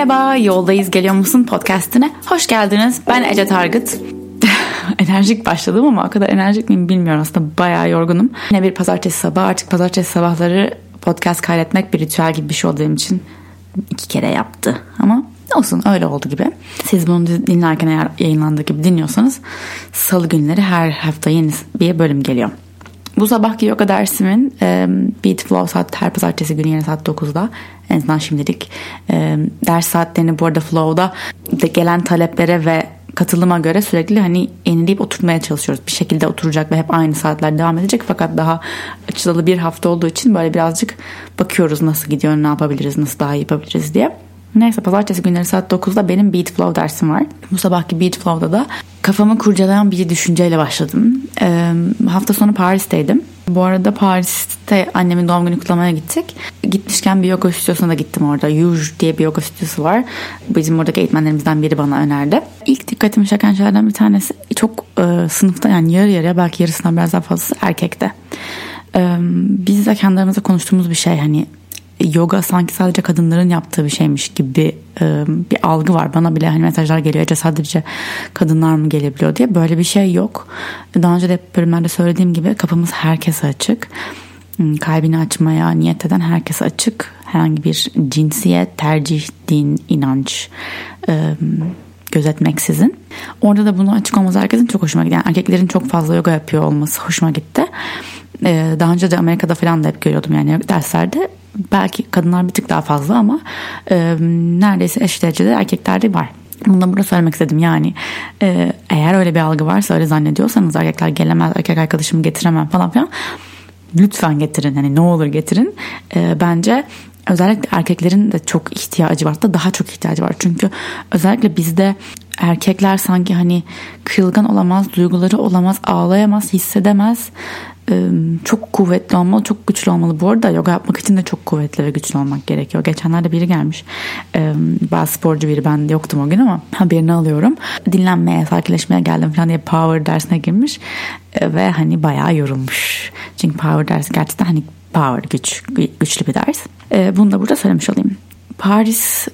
Merhaba, Yoldayız Geliyor Musun podcastine hoş geldiniz. Ben Ece Targıt. enerjik başladım ama o kadar enerjik miyim bilmiyorum aslında bayağı yorgunum. Yine bir pazartesi sabahı artık pazartesi sabahları podcast kaydetmek bir ritüel gibi bir şey oldu benim için. iki kere yaptı ama olsun öyle oldu gibi. Siz bunu dinlerken eğer yayınlandığı gibi dinliyorsanız salı günleri her hafta yeni bir bölüm geliyor. Bu sabahki yoga dersimin e, Beat Flow saat her pazartesi günü yine saat 9'da en azından şimdilik e, ders saatlerini bu arada Flow'da de gelen taleplere ve katılıma göre sürekli hani yenileyip oturtmaya çalışıyoruz. Bir şekilde oturacak ve hep aynı saatler devam edecek fakat daha açılalı bir hafta olduğu için böyle birazcık bakıyoruz nasıl gidiyor, ne yapabiliriz, nasıl daha iyi yapabiliriz diye. Neyse pazartesi günleri saat 9'da benim Beat Flow dersim var. Bu sabahki Beat Flow'da da kafamı kurcalayan bir düşünceyle başladım. Ee, hafta sonu Paris'teydim. Bu arada Paris'te annemin doğum günü kutlamaya gittik. Gitmişken bir yoga stüdyosuna da gittim orada. Yuj diye bir yoga stüdyosu var. Bizim oradaki eğitmenlerimizden biri bana önerdi. İlk dikkatimi çeken şeylerden bir tanesi çok e, sınıfta yani yarı yarıya belki yarısından biraz daha fazlası erkekte. E, biz de kendi konuştuğumuz bir şey hani yoga sanki sadece kadınların yaptığı bir şeymiş gibi e, bir algı var. Bana bile hani mesajlar geliyor. Ece sadece kadınlar mı gelebiliyor diye. Böyle bir şey yok. Daha önce de bölümlerde söylediğim gibi kapımız herkese açık. Hmm, kalbini açmaya niyet eden herkese açık. Herhangi bir cinsiyet, tercih, din, inanç e, gözetmeksizin. Orada da bunu açık olması herkesin çok hoşuma gitti. Yani erkeklerin çok fazla yoga yapıyor olması hoşuma gitti. Ee, daha önce de Amerika'da falan da hep görüyordum yani derslerde belki kadınlar bir tık daha fazla ama e, neredeyse eşit derecede erkeklerde var. Bunu da burada söylemek istedim. Yani e, eğer öyle bir algı varsa öyle zannediyorsanız erkekler gelemez erkek arkadaşımı getiremem falan filan lütfen getirin. Hani ne olur getirin. E, bence özellikle erkeklerin de çok ihtiyacı var da daha çok ihtiyacı var. Çünkü özellikle bizde erkekler sanki hani kırılgan olamaz duyguları olamaz ağlayamaz hissedemez çok kuvvetli olmalı, çok güçlü olmalı. Bu arada yoga yapmak için de çok kuvvetli ve güçlü olmak gerekiyor. Geçenlerde biri gelmiş. Bazı sporcu biri ben yoktum o gün ama haberini alıyorum. Dinlenmeye, sakinleşmeye geldim falan diye power dersine girmiş ve hani bayağı yorulmuş. Çünkü power dersi gerçekten hani power güç güçlü bir ders. Bunu da burada söylemiş olayım. Paris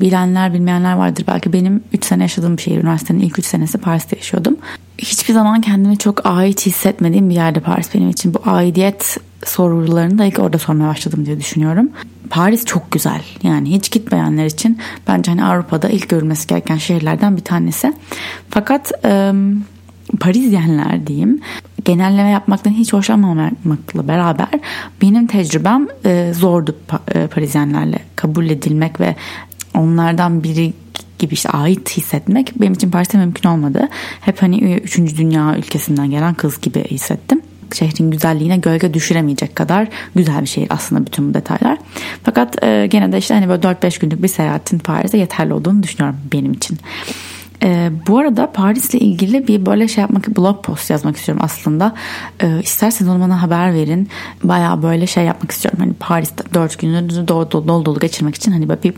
bilenler bilmeyenler vardır. Belki benim 3 sene yaşadığım bir şehir. Üniversitenin ilk 3 senesi Paris'te yaşıyordum. Hiçbir zaman kendimi çok ait hissetmediğim bir yerde Paris benim için. Bu aidiyet sorularını da ilk orada sormaya başladım diye düşünüyorum. Paris çok güzel. Yani hiç gitmeyenler için bence hani Avrupa'da ilk görülmesi gereken şehirlerden bir tanesi. Fakat e, Parisyenler diyeyim genelleme yapmaktan hiç hoşlanmamakla beraber benim tecrübem e, zordu e, Parisyenlerle kabul edilmek ve onlardan biri gibi işte ait hissetmek benim için Paris'te mümkün olmadı. Hep hani 3. dünya ülkesinden gelen kız gibi hissettim. Şehrin güzelliğine gölge düşüremeyecek kadar güzel bir şehir aslında bütün bu detaylar. Fakat e, gene de işte hani böyle 4-5 günlük bir seyahatin Paris'e yeterli olduğunu düşünüyorum benim için. E, bu arada Paris'le ilgili bir böyle şey yapmak, blog post yazmak istiyorum aslında. E, isterseniz onu bana haber verin. Baya böyle şey yapmak istiyorum. Hani Paris'te 4 günü dolu dolu, dolu dolu geçirmek için hani böyle bir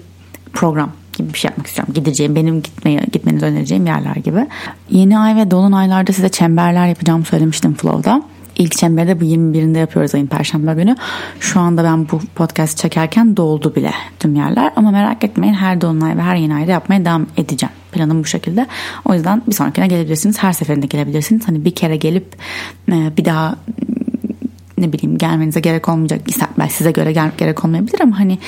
program gibi bir şey yapmak istiyorum. Gideceğim, benim gitmeye, gitmenizi önereceğim yerler gibi. Yeni ay ve dolunaylarda size çemberler yapacağımı söylemiştim Flow'da. İlk çemberi de bu 21'inde yapıyoruz ayın perşembe günü. Şu anda ben bu podcast çekerken doldu bile tüm yerler. Ama merak etmeyin her dolunay ve her yeni ayda yapmaya devam edeceğim. Planım bu şekilde. O yüzden bir sonrakine gelebilirsiniz. Her seferinde gelebilirsiniz. Hani bir kere gelip e, bir daha ne bileyim gelmenize gerek olmayacak. Belki size göre gel gerek olmayabilir ama hani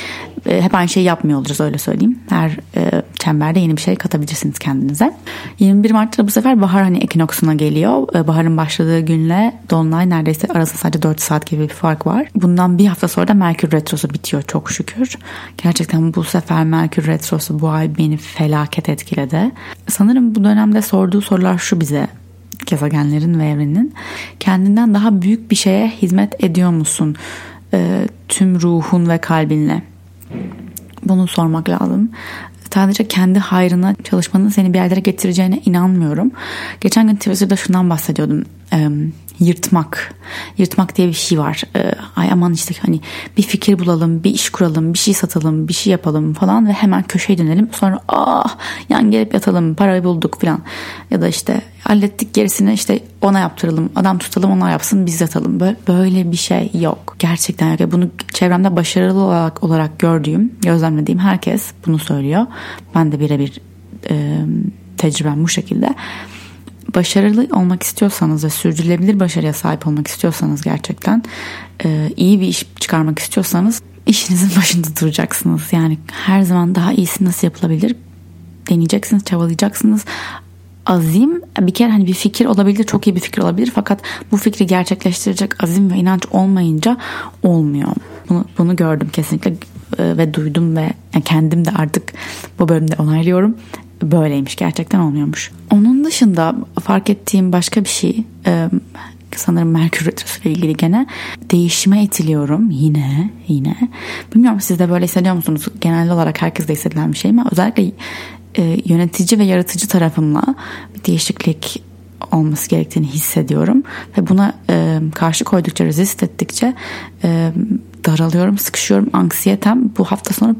e, hep aynı şeyi yapmıyor olacağız öyle söyleyeyim. Her e, çemberde yeni bir şey katabilirsiniz kendinize. 21 Mart'ta bu sefer bahar hani ekinoksuna geliyor. E, baharın başladığı günle dolunay neredeyse arasında sadece 4 saat gibi bir fark var. Bundan bir hafta sonra da Merkür Retrosu bitiyor çok şükür. Gerçekten bu sefer Merkür Retrosu bu ay beni felaket etkiledi. Sanırım bu dönemde sorduğu sorular şu bize gezegenlerin ve evrenin kendinden daha büyük bir şeye hizmet ediyor musun e, tüm ruhun ve kalbinle bunu sormak lazım sadece kendi hayrına çalışmanın seni bir yerlere getireceğine inanmıyorum. Geçen gün Twitter'da şundan bahsediyordum. Yırtmak. Yırtmak diye bir şey var. Ee, ay aman işte hani bir fikir bulalım, bir iş kuralım, bir şey satalım, bir şey yapalım falan ve hemen köşeye dönelim. Sonra ah yan gelip yatalım, parayı bulduk falan. Ya da işte hallettik gerisini işte ona yaptıralım, adam tutalım ona yapsın biz yatalım. Böyle, bir şey yok. Gerçekten yok. Bunu çevremde başarılı olarak, olarak gördüğüm, gözlemlediğim herkes bunu söylüyor. Ben de birebir e, tecrübem bu şekilde başarılı olmak istiyorsanız ve sürdürülebilir başarıya sahip olmak istiyorsanız gerçekten e, iyi bir iş çıkarmak istiyorsanız işinizin başında duracaksınız. Yani her zaman daha iyisi nasıl yapılabilir deneyeceksiniz, çabalayacaksınız. Azim bir kere hani bir fikir olabilir, çok iyi bir fikir olabilir fakat bu fikri gerçekleştirecek azim ve inanç olmayınca olmuyor. Bunu, bunu gördüm kesinlikle e, ve duydum ve kendim de artık bu bölümde onaylıyorum böyleymiş gerçekten olmuyormuş. Onun dışında fark ettiğim başka bir şey e, sanırım Merkür Retrosu ile ilgili gene değişime itiliyorum yine yine. Bilmiyorum siz de böyle hissediyor musunuz? Genel olarak herkes de hissedilen bir şey mi? Özellikle e, yönetici ve yaratıcı tarafımla bir değişiklik olması gerektiğini hissediyorum ve buna e, karşı koydukça resist ettikçe e, daralıyorum sıkışıyorum anksiyetem bu hafta sonu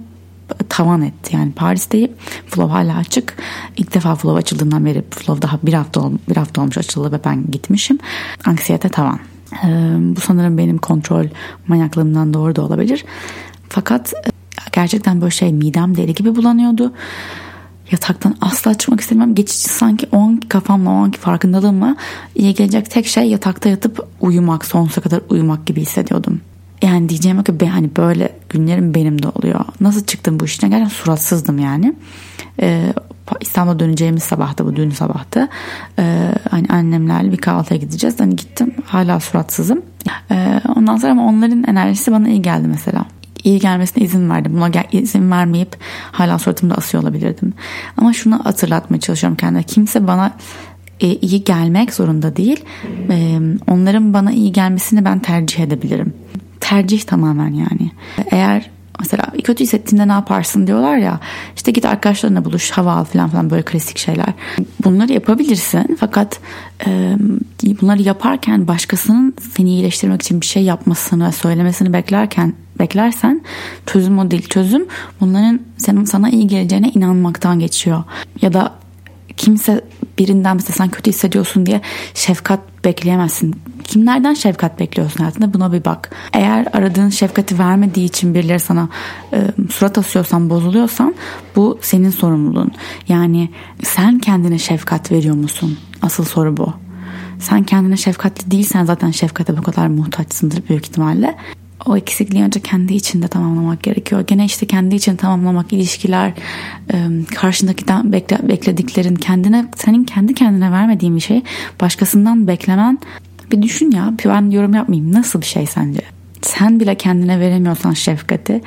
tavan etti. Yani Paris'teyim. Flow hala açık. İlk defa Flow açıldığından beri Flow daha bir hafta, ol, bir hafta olmuş açıldı ve ben gitmişim. Anksiyete tavan. Ee, bu sanırım benim kontrol manyaklığımdan doğru da olabilir. Fakat gerçekten böyle şey midem deli gibi bulanıyordu. Yataktan asla çıkmak istemem. Geçici sanki o anki kafamla o anki farkındalığımla iyi gelecek tek şey yatakta yatıp uyumak sonsuza kadar uyumak gibi hissediyordum. Yani diyeceğim ki hani böyle günlerim benim de oluyor. Nasıl çıktım bu işten? Gerçekten suratsızdım yani. Ee, İstanbul'a döneceğimiz sabahtı bu dün sabahtı. Ee, hani annemlerle bir kahvaltıya gideceğiz. Hani gittim hala suratsızım. Ee, ondan sonra ama onların enerjisi bana iyi geldi mesela. İyi gelmesine izin verdim. Buna izin vermeyip hala suratımda asıyor olabilirdim. Ama şunu hatırlatmaya çalışıyorum kendime. Kimse bana e, iyi gelmek zorunda değil. E, onların bana iyi gelmesini ben tercih edebilirim tercih tamamen yani. Eğer mesela kötü hissettiğinde ne yaparsın diyorlar ya işte git arkadaşlarına buluş hava al falan falan böyle klasik şeyler. Bunları yapabilirsin fakat e, bunları yaparken başkasının seni iyileştirmek için bir şey yapmasını söylemesini beklerken beklersen çözüm o değil. Çözüm bunların senin sana iyi geleceğine inanmaktan geçiyor. Ya da kimse birinden mesela sen kötü hissediyorsun diye şefkat bekleyemezsin. Kimlerden şefkat bekliyorsun hayatında buna bir bak. Eğer aradığın şefkati vermediği için birileri sana e, surat asıyorsan bozuluyorsan bu senin sorumluluğun. Yani sen kendine şefkat veriyor musun? Asıl soru bu. Sen kendine şefkatli değilsen zaten şefkate bu kadar muhtaçsındır büyük ihtimalle o eksikliği önce kendi içinde tamamlamak gerekiyor. Gene işte kendi için tamamlamak, ilişkiler, karşındakiden bekle, beklediklerin kendine, senin kendi kendine vermediğin bir şey başkasından beklemen bir düşün ya ben yorum yapmayayım nasıl bir şey sence? Sen bile kendine veremiyorsan şefkati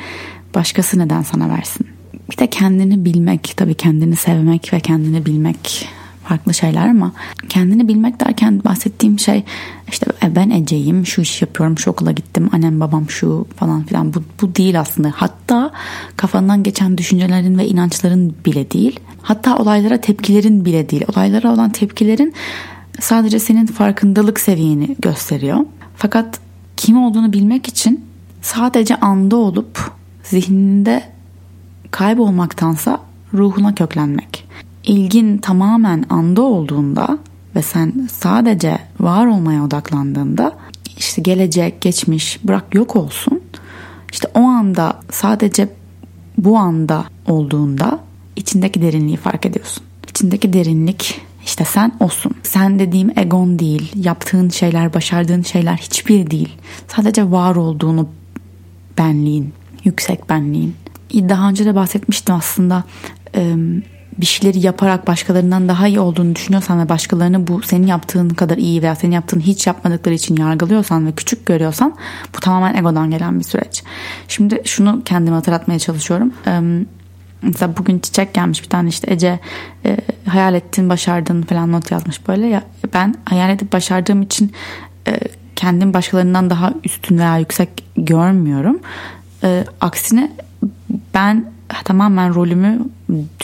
başkası neden sana versin? Bir de kendini bilmek tabii kendini sevmek ve kendini bilmek farklı şeyler ama kendini bilmek derken bahsettiğim şey işte e, ben Ece'yim şu iş yapıyorum şu okula gittim annem babam şu falan filan. Bu, bu değil aslında. Hatta kafandan geçen düşüncelerin ve inançların bile değil. Hatta olaylara tepkilerin bile değil. Olaylara olan tepkilerin sadece senin farkındalık seviyeni gösteriyor. Fakat kim olduğunu bilmek için sadece anda olup zihninde kaybolmaktansa ruhuna köklenmek ilgin tamamen anda olduğunda ve sen sadece var olmaya odaklandığında işte gelecek, geçmiş bırak yok olsun. İşte o anda sadece bu anda olduğunda içindeki derinliği fark ediyorsun. İçindeki derinlik işte sen olsun. Sen dediğim egon değil, yaptığın şeyler, başardığın şeyler hiçbir değil. Sadece var olduğunu benliğin, yüksek benliğin. Daha önce de bahsetmiştim aslında bir şeyleri yaparak başkalarından daha iyi olduğunu düşünüyorsan ve başkalarını bu senin yaptığın kadar iyi veya senin yaptığın hiç yapmadıkları için yargılıyorsan ve küçük görüyorsan bu tamamen egodan gelen bir süreç. Şimdi şunu kendime hatırlatmaya çalışıyorum. Mesela bugün çiçek gelmiş bir tane işte Ece e, hayal ettin başardın falan not yazmış böyle ya ben hayal edip başardığım için e, kendim başkalarından daha üstün veya yüksek görmüyorum. E, aksine ben tamamen rolümü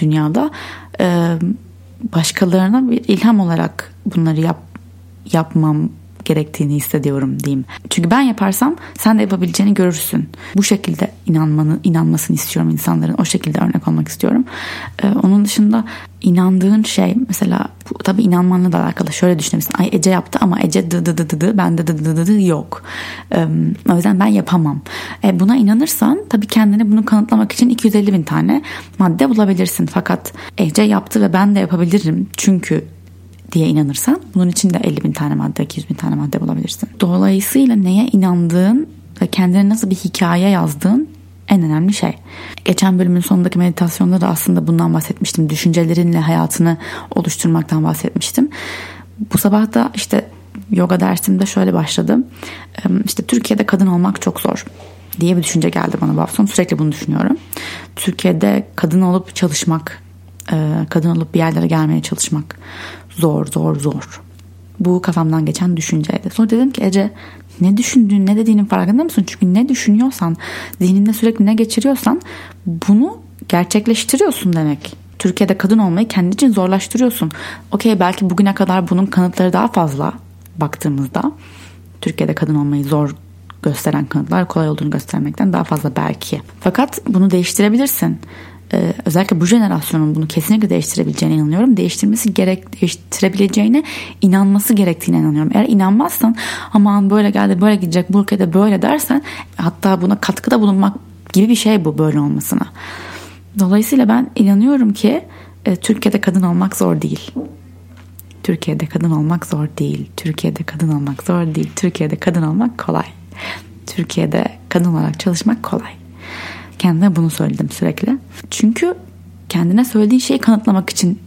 dünyada başkalarına bir ilham olarak bunları yap, yapmam gerektiğini hissediyorum diyeyim. Çünkü ben yaparsam sen de yapabileceğini görürsün. Bu şekilde inanmanı, inanmasını istiyorum insanların. O şekilde örnek olmak istiyorum. Ee, onun dışında inandığın şey mesela bu tabii inanmanla da alakalı. Şöyle düşünebilirsin. Ay Ece yaptı ama Ece dı dı dı dı dı ben de dı dı dı dı yok. Ee, o yüzden ben yapamam. E, buna inanırsan tabii kendini bunu kanıtlamak için 250 bin tane madde bulabilirsin. Fakat Ece yaptı ve ben de yapabilirim. Çünkü diye inanırsan bunun için de 50 bin tane madde 200 bin tane madde bulabilirsin. Dolayısıyla neye inandığın ve kendine nasıl bir hikaye yazdığın en önemli şey. Geçen bölümün sonundaki meditasyonda da aslında bundan bahsetmiştim. Düşüncelerinle hayatını oluşturmaktan bahsetmiştim. Bu sabah da işte yoga dersimde şöyle başladım. İşte Türkiye'de kadın olmak çok zor diye bir düşünce geldi bana bu hafta. Sürekli bunu düşünüyorum. Türkiye'de kadın olup çalışmak, kadın olup bir yerlere gelmeye çalışmak zor zor zor. Bu kafamdan geçen düşünceydi. Sonra dedim ki Ece ne düşündüğün ne dediğinin farkında mısın? Çünkü ne düşünüyorsan zihninde sürekli ne geçiriyorsan bunu gerçekleştiriyorsun demek. Türkiye'de kadın olmayı kendi için zorlaştırıyorsun. Okey belki bugüne kadar bunun kanıtları daha fazla baktığımızda. Türkiye'de kadın olmayı zor gösteren kanıtlar kolay olduğunu göstermekten daha fazla belki. Fakat bunu değiştirebilirsin. Ee, özellikle bu jenerasyonun bunu kesinlikle değiştirebileceğine inanıyorum. Değiştirmesi gerek değiştirebileceğine inanması gerektiğine inanıyorum. Eğer inanmazsan aman böyle geldi böyle gidecek bu ülkede böyle dersen hatta buna katkıda bulunmak gibi bir şey bu böyle olmasına. Dolayısıyla ben inanıyorum ki e, Türkiye'de kadın olmak zor değil. Türkiye'de kadın olmak zor değil. Türkiye'de kadın olmak zor değil. Türkiye'de kadın olmak kolay. Türkiye'de kadın olarak çalışmak kolay. Kendime bunu söyledim sürekli. Çünkü kendine söylediğin şeyi kanıtlamak için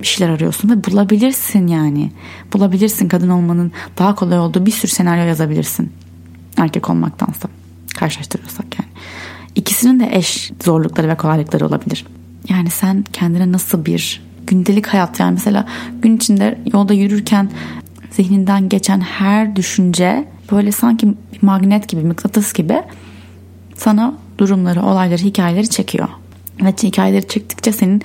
bir şeyler arıyorsun ve bulabilirsin yani. Bulabilirsin kadın olmanın daha kolay olduğu bir sürü senaryo yazabilirsin. Erkek olmaktansa karşılaştırıyorsak yani. İkisinin de eş zorlukları ve kolaylıkları olabilir. Yani sen kendine nasıl bir gündelik hayat yani mesela gün içinde yolda yürürken zihninden geçen her düşünce böyle sanki bir magnet gibi, mıknatıs gibi sana durumları, olayları, hikayeleri çekiyor. Ve hikayeleri çektikçe senin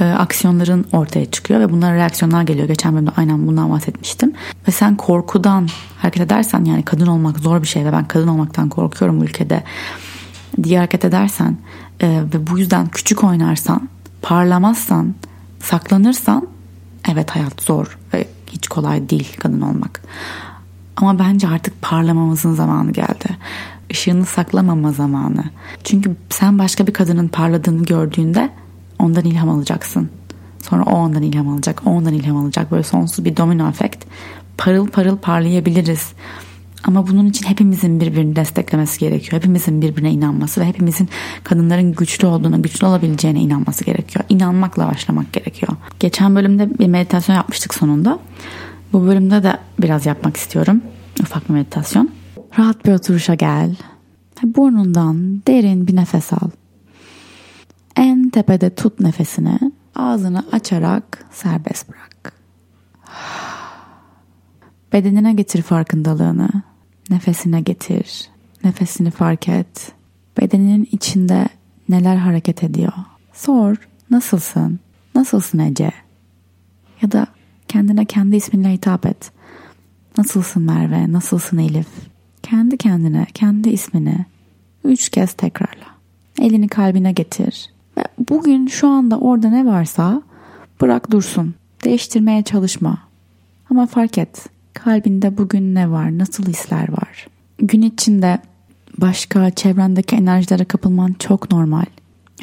e, aksiyonların ortaya çıkıyor ve bunlara reaksiyonlar geliyor. Geçen bölümde aynen bundan bahsetmiştim. Ve sen korkudan hareket edersen yani kadın olmak zor bir şey ve ben kadın olmaktan korkuyorum bu ülkede diye hareket edersen e, ve bu yüzden küçük oynarsan, parlamazsan, saklanırsan evet hayat zor ve hiç kolay değil kadın olmak. Ama bence artık parlamamızın zamanı geldi ışığını saklamama zamanı. Çünkü sen başka bir kadının parladığını gördüğünde ondan ilham alacaksın. Sonra o ondan ilham alacak, o ondan ilham alacak. Böyle sonsuz bir domino efekt. Parıl parıl parlayabiliriz. Ama bunun için hepimizin birbirini desteklemesi gerekiyor. Hepimizin birbirine inanması ve hepimizin kadınların güçlü olduğuna, güçlü olabileceğine inanması gerekiyor. İnanmakla başlamak gerekiyor. Geçen bölümde bir meditasyon yapmıştık sonunda. Bu bölümde de biraz yapmak istiyorum. Ufak bir meditasyon. Rahat bir oturuşa gel. Burnundan derin bir nefes al. En tepede tut nefesini. Ağzını açarak serbest bırak. Bedenine getir farkındalığını. Nefesine getir. Nefesini fark et. Bedeninin içinde neler hareket ediyor? Sor. Nasılsın? Nasılsın Ece? Ya da kendine kendi isminle hitap et. Nasılsın Merve? Nasılsın Elif? Kendi kendine, kendi ismini üç kez tekrarla. Elini kalbine getir. Ve bugün şu anda orada ne varsa bırak dursun. Değiştirmeye çalışma. Ama fark et. Kalbinde bugün ne var? Nasıl hisler var? Gün içinde başka çevrendeki enerjilere kapılman çok normal.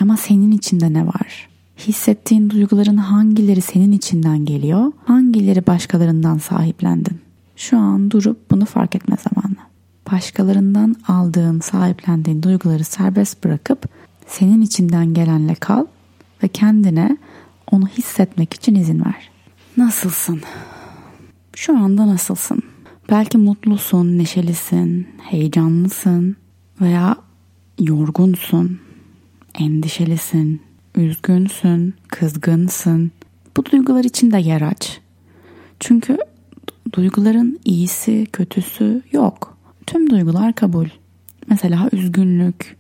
Ama senin içinde ne var? Hissettiğin duyguların hangileri senin içinden geliyor? Hangileri başkalarından sahiplendin? Şu an durup bunu fark etme zamanı başkalarından aldığın, sahiplendiğin duyguları serbest bırakıp senin içinden gelenle kal ve kendine onu hissetmek için izin ver. Nasılsın? Şu anda nasılsın? Belki mutlusun, neşelisin, heyecanlısın veya yorgunsun, endişelisin, üzgünsün, kızgınsın. Bu duygular için de yer aç. Çünkü duyguların iyisi, kötüsü yok. Tüm duygular kabul. Mesela üzgünlük.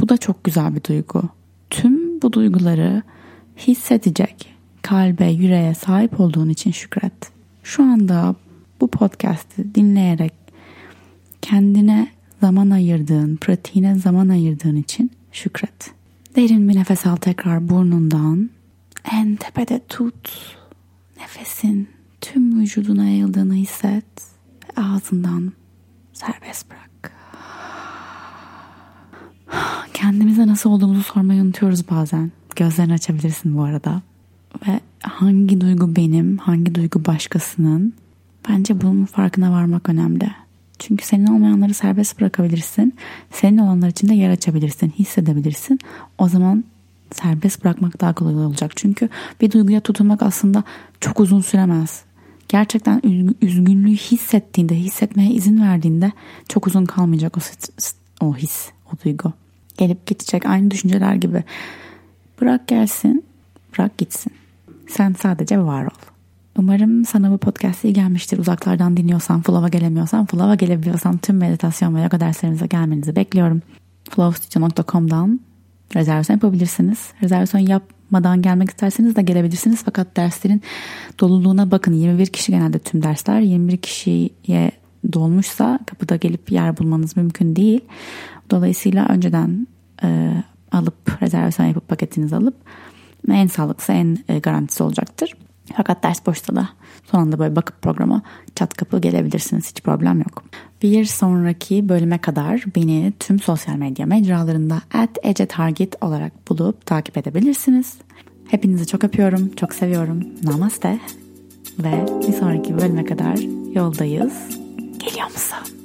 Bu da çok güzel bir duygu. Tüm bu duyguları hissedecek kalbe, yüreğe sahip olduğun için şükret. Şu anda bu podcast'i dinleyerek kendine zaman ayırdığın, pratiğine zaman ayırdığın için şükret. Derin bir nefes al tekrar burnundan. En tepede tut. Nefesin tüm vücuduna yayıldığını hisset. Ve ağzından serbest bırak. Kendimize nasıl olduğumuzu sormayı unutuyoruz bazen. Gözlerini açabilirsin bu arada. Ve hangi duygu benim, hangi duygu başkasının bence bunun farkına varmak önemli. Çünkü senin olmayanları serbest bırakabilirsin. Senin olanlar için de yer açabilirsin, hissedebilirsin. O zaman serbest bırakmak daha kolay olacak. Çünkü bir duyguya tutunmak aslında çok uzun süremez. Gerçekten üzgünlüğü hissettiğinde, hissetmeye izin verdiğinde çok uzun kalmayacak o, o his, o duygu. Gelip geçecek aynı düşünceler gibi. Bırak gelsin, bırak gitsin. Sen sadece var ol. Umarım sana bu podcast iyi gelmiştir. Uzaklardan dinliyorsan, Flow'a gelemiyorsan, Flow'a gelebiliyorsan tüm meditasyon ve yoga derslerimize gelmenizi bekliyorum. flowstudio.com'dan rezervasyon yapabilirsiniz. Rezervasyon yapmadan gelmek isterseniz de gelebilirsiniz. Fakat derslerin doluluğuna bakın. 21 kişi genelde tüm dersler. 21 kişiye dolmuşsa kapıda gelip yer bulmanız mümkün değil. Dolayısıyla önceden e, alıp rezervasyon yapıp paketinizi alıp en sağlıklısı en e, garantisi olacaktır. Fakat ders boşta da son anda böyle bakıp programa çat kapı gelebilirsiniz. Hiç problem yok. Bir sonraki bölüme kadar beni tüm sosyal medya mecralarında at ecetarget olarak bulup takip edebilirsiniz. Hepinizi çok öpüyorum, çok seviyorum. Namaste. Ve bir sonraki bölüme kadar yoldayız. Geliyor musun?